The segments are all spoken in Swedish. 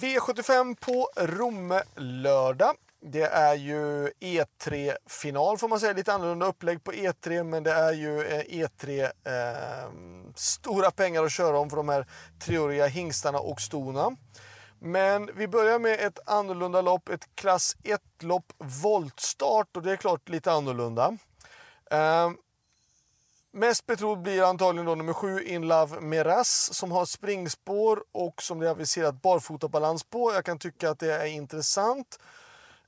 V75 på Romme lördag. Det är ju E3-final får man säga. Lite annorlunda upplägg på E3 men det är ju E3 eh, e ehm, stora pengar att köra om för de här treåriga hingstarna och stona. Men vi börjar med ett annorlunda lopp, ett klass 1-lopp, voltstart och det är klart lite annorlunda. Eh, Mest betrodd blir antagligen då nummer 7 In Love Meras som har springspår och som det är aviserat barfotabalans på. Jag kan tycka att det är intressant.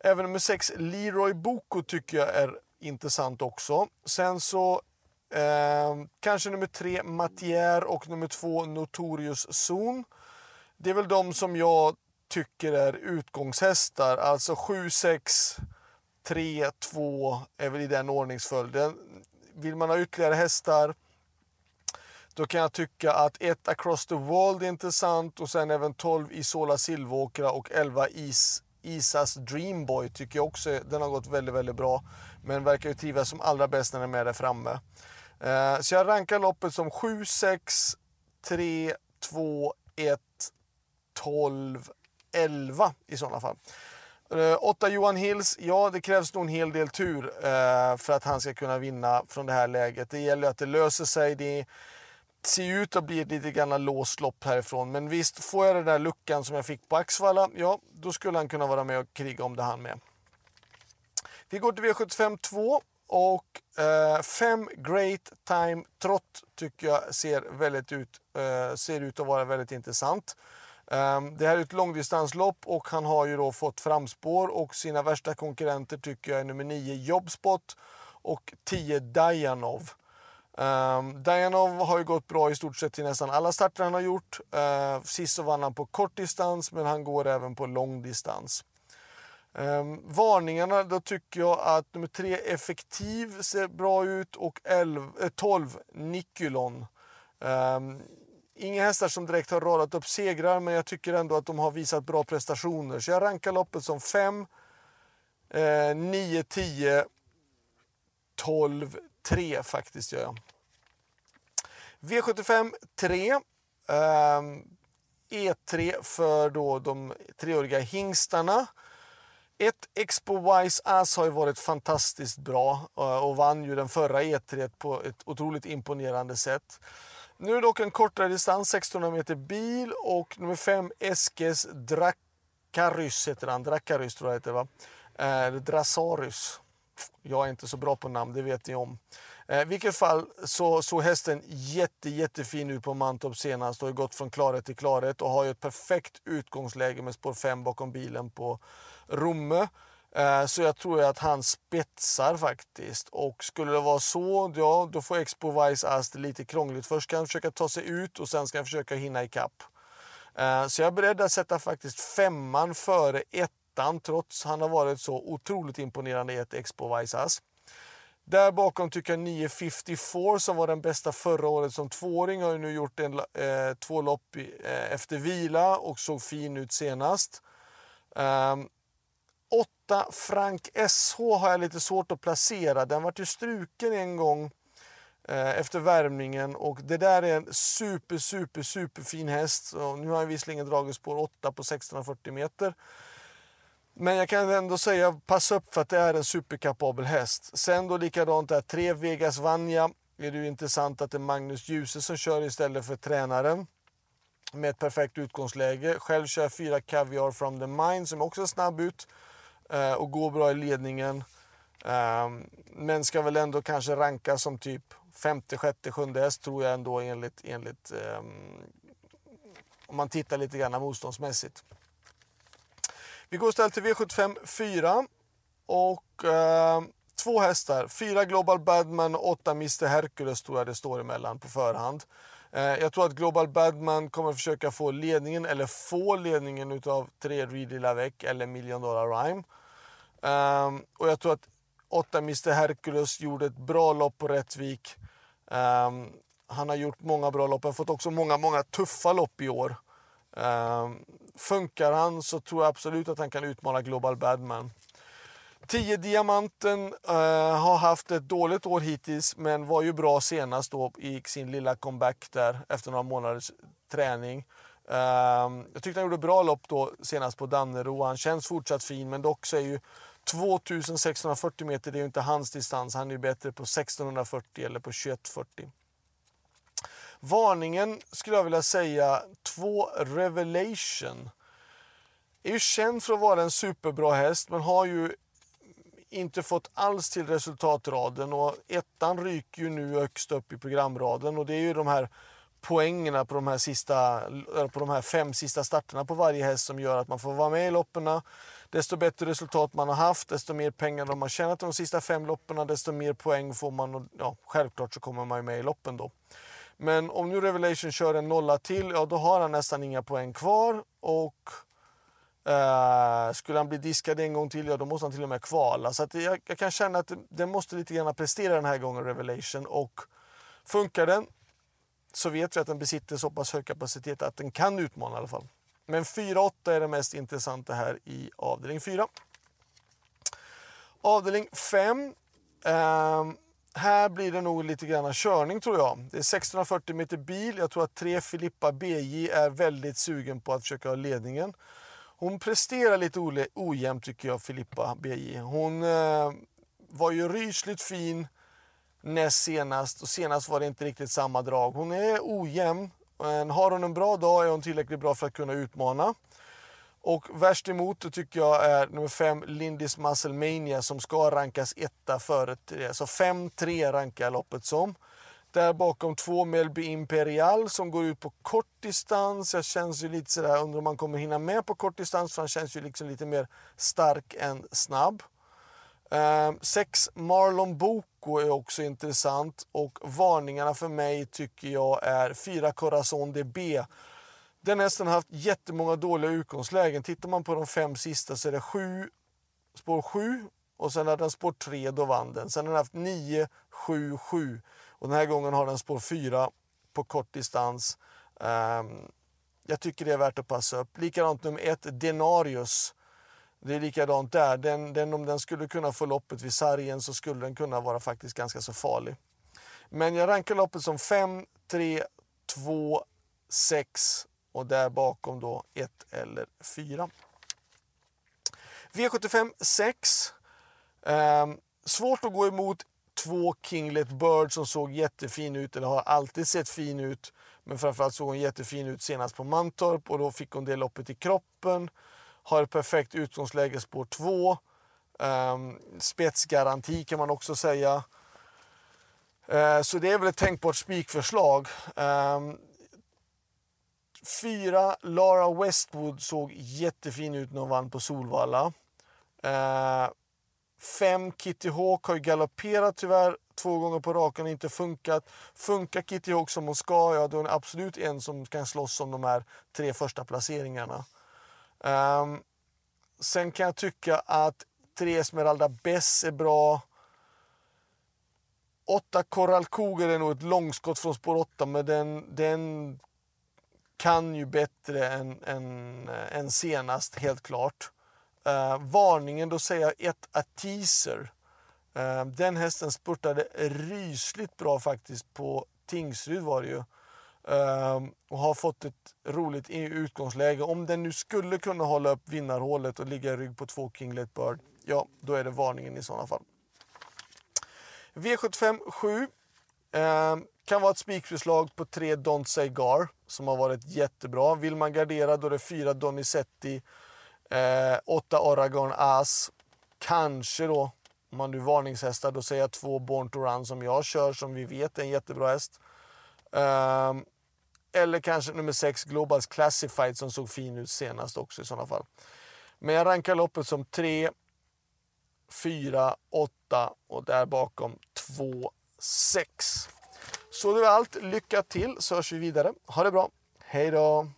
Även nummer 6 Leroy Boko tycker jag är intressant också. Sen så eh, kanske nummer 3 Matier och nummer 2 Notorious Zon. Det är väl de som jag tycker är utgångshästar. Alltså 7, 6, 3, 2 är väl i den ordningsföljden vill man ha ytterligare hästar då kan jag tycka att 1 Across the World är intressant och sen även 12 Isola Silvåkra och 11 Is, Isas Dreamboy tycker jag också den har gått väldigt, väldigt bra. Men verkar ju trivas som allra bäst när den är med där framme. Eh, så jag rankar loppet som 7, 6, 3, 2, 1, 12, 11 i sådana fall. Eh, Åtta Johan Hills, ja det krävs nog en hel del tur eh, för att han ska kunna vinna från det här läget. Det gäller att det löser sig. Det ser ut att bli ett lite grann låst lopp härifrån. Men visst, får jag den där luckan som jag fick på Axvalla, ja då skulle han kunna vara med och kriga om det han med. Vi går till V75 2 och 5 eh, Great Time Trot tycker jag ser, väldigt ut, eh, ser ut att vara väldigt intressant. Ehm, det här är ett långdistanslopp och han har ju då fått framspår och sina värsta konkurrenter tycker jag är nummer 9 Jobspot och 10 Dajanov. Um, ehm, Dajanov har ju gått bra i stort sett till nästan alla starter han har gjort. Uh, sist så vann han på kortdistans men han går även på långdistans. Um, varningarna, då tycker jag att nummer 3 Effektiv ser bra ut och 11, äh, eh, 12 Nikulon. Um, Inga hästar som direkt har radat upp segrar, men jag tycker ändå att de har visat bra prestationer. Så jag rankar loppet som 5, 9, 10, 12, 3 faktiskt gör jag. V75 3. Eh, E3 för då de treåriga hingstarna. Ett Expo Wise Ass har ju varit fantastiskt bra eh, och vann ju den förra E3 på ett otroligt imponerande sätt. Nu är det dock en kortare distans, 1600 meter bil och nummer 5 Eskes Dracarys heter han. Dracarys tror jag heter va? Eh, Drasarys. Jag är inte så bra på namn, det vet ni om. Eh, I vilket fall så såg hästen jätte, jättefin ut på Mantorp senast och har gått från klarhet till klarhet och har ju ett perfekt utgångsläge med spår 5 bakom bilen på Romme. Eh, så jag tror att han spetsar faktiskt. Och skulle det vara så, ja då får Expo Vice Ast lite krångligt. Först ska han försöka ta sig ut och sen ska han försöka hinna ikapp. Eh, så jag är beredd att sätta faktiskt femman före ettan trots han har varit så otroligt imponerande i ett Expo Vice Ast. Där bakom tycker jag 954 som var den bästa förra året som tvååring har ju nu gjort en, eh, två lopp eh, efter vila och såg fin ut senast. Um, 8 Frank SH har jag lite svårt att placera. Den vart ju struken en gång eh, efter värmningen och det där är en super, super, super fin häst. Och nu har han visserligen dragit spår 8 på 1640 meter. Men jag kan ändå säga passa upp för att det är en superkapabel häst. Sen då likadant där, 3 Vegas Vanja. Är det ju intressant att det är Magnus Djuse som kör istället för tränaren. Med ett perfekt utgångsläge. Själv kör jag 4 Caviar from the Mine som också är snabb ut. Eh, och går bra i ledningen. Eh, men ska väl ändå kanske ranka som typ femte, sjätte, sjunde häst tror jag ändå enligt, enligt eh, om man tittar lite grann motståndsmässigt. Vi går istället till V75 4 och ehm, två hästar. Fyra Global Badman och åtta Mr Hercules tror jag det står emellan på förhand. Eh, jag tror att Global Badman kommer försöka få ledningen eller få ledningen utav tre Reedy Lavec eller Million Dollar Rhyme. Um, och jag tror att åtta Mr Hercules gjorde ett bra lopp på Rättvik. Um, han har gjort många bra lopp. Han har fått också många, många tuffa lopp i år. Um, funkar han så tror jag absolut att han kan utmana Global Badman. 10 Diamanten uh, har haft ett dåligt år hittills men var ju bra senast då i sin lilla comeback där efter några månaders träning. Um, jag tyckte han gjorde bra lopp då senast på Dannero. Han känns fortsatt fin, men dock så är ju 2640 meter, det är ju inte hans distans. Han är ju bättre på 1640 eller på 2140. Varningen skulle jag vilja säga 2 Revelation. Är ju känd för att vara en superbra häst men har ju inte fått alls till resultatraden och ettan ryker ju nu högst upp i programraden och det är ju de här poängerna på de här, sista, på de här fem sista starterna på varje häst som gör att man får vara med i loppen. Desto bättre resultat man har haft, desto mer pengar de har tjänat de sista fem loppen, desto mer poäng får man. Och, ja, självklart så kommer man ju med i loppen då. Men om nu Revelation kör en nolla till, ja då har han nästan inga poäng kvar. Och Eh, skulle han bli diskad en gång till, ja då måste han till och med kvala. Så att jag, jag kan känna att den måste lite grann prestera den här gången, Revelation. Och funkar den så vet vi att den besitter så pass hög kapacitet att den kan utmana i alla fall. Men 4-8 är det mest intressanta här i avdelning 4. Avdelning 5. Eh, här blir det nog lite grann körning tror jag. Det är 1640 meter bil. Jag tror att 3 Filippa BJ är väldigt sugen på att försöka ha ledningen. Hon presterar lite ojämnt tycker jag, Filippa BJ. Hon eh, var ju rysligt fin näst senast och senast var det inte riktigt samma drag. Hon är ojämn. Men har hon en bra dag är hon tillräckligt bra för att kunna utmana. Och värst emot tycker jag är nummer 5, Lindis Muscle Mania som ska rankas etta före det. Så 5-3 rankar jag loppet som. Där bakom två Melby Imperial som går ut på kort distans. Jag känns ju lite sådär, undrar om man kommer hinna med på kort distans för han känns ju liksom lite mer stark än snabb. Ehm, sex Marlon Boko är också intressant och varningarna för mig tycker jag är fyra Corazon DB. Den hästen har haft jättemånga dåliga utgångslägen. Tittar man på de fem sista så är det sju, spår 7 och sen hade den spår 3, då vann den. Sen har den haft 9, 7, 7 och den här gången har den spår 4 på kort distans. Um, jag tycker det är värt att passa upp. Likadant nummer 1, Denarius. Det är likadant där. Den, den, om den skulle kunna få loppet vid sargen så skulle den kunna vara faktiskt ganska så farlig. Men jag rankar loppet som 5, 3, 2, 6 och där bakom då 1 eller 4. V75 6. Eh, svårt att gå emot två Kinglet Bird som såg jättefin ut, eller har alltid sett fin ut. Men framförallt såg hon jättefin ut senast på Mantorp och då fick hon det loppet i kroppen. Har ett perfekt utgångsläge spår 2. Um, ehm, spetsgaranti kan man också säga. Uh, så det är väl ett tänkbart spikförslag. Um, fyra, Lara Westwood såg jättefin ut när hon vann på Solvalla. Uh, fem, Kitty Hawk har ju galopperat tyvärr två gånger på raken och inte funkat. Funkar Kitty Hawk som hon ska, ja då är hon absolut en som kan slåss om de här tre första placeringarna. Um, sen kan jag tycka att tre Esmeralda Bess är bra. Åtta Coral Cougar är nog ett långskott från spår 8 men den, den kan ju bättre än, än, eh, än senast helt klart. Uh, varningen, då säger jag ett A teaser. Uh, eh, den hästen spurtade rysligt bra faktiskt på Tingsryd var det ju. Um, och har fått ett roligt utgångsläge. Om den nu skulle kunna hålla upp vinnarhålet och ligga i rygg på två Kinglet Bird, ja då är det varningen i sådana fall. V75 7 kan vara ett spikförslag på tre Don't Say Gar som har varit jättebra. Vill man gardera då är det fyra Donizetti, eh, åtta Oregon As, kanske då om man nu varningshästar, då säger jag två Born to Run som jag kör som vi vet är en jättebra häst. Um, eller kanske nummer 6 Globals Classified som såg fin ut senast också i sådana fall. Men jag rankar loppet som 3, 4, 8 och där bakom 2, 6. Så det var allt. Lycka till så hörs vi vidare. Ha det bra. Hej då!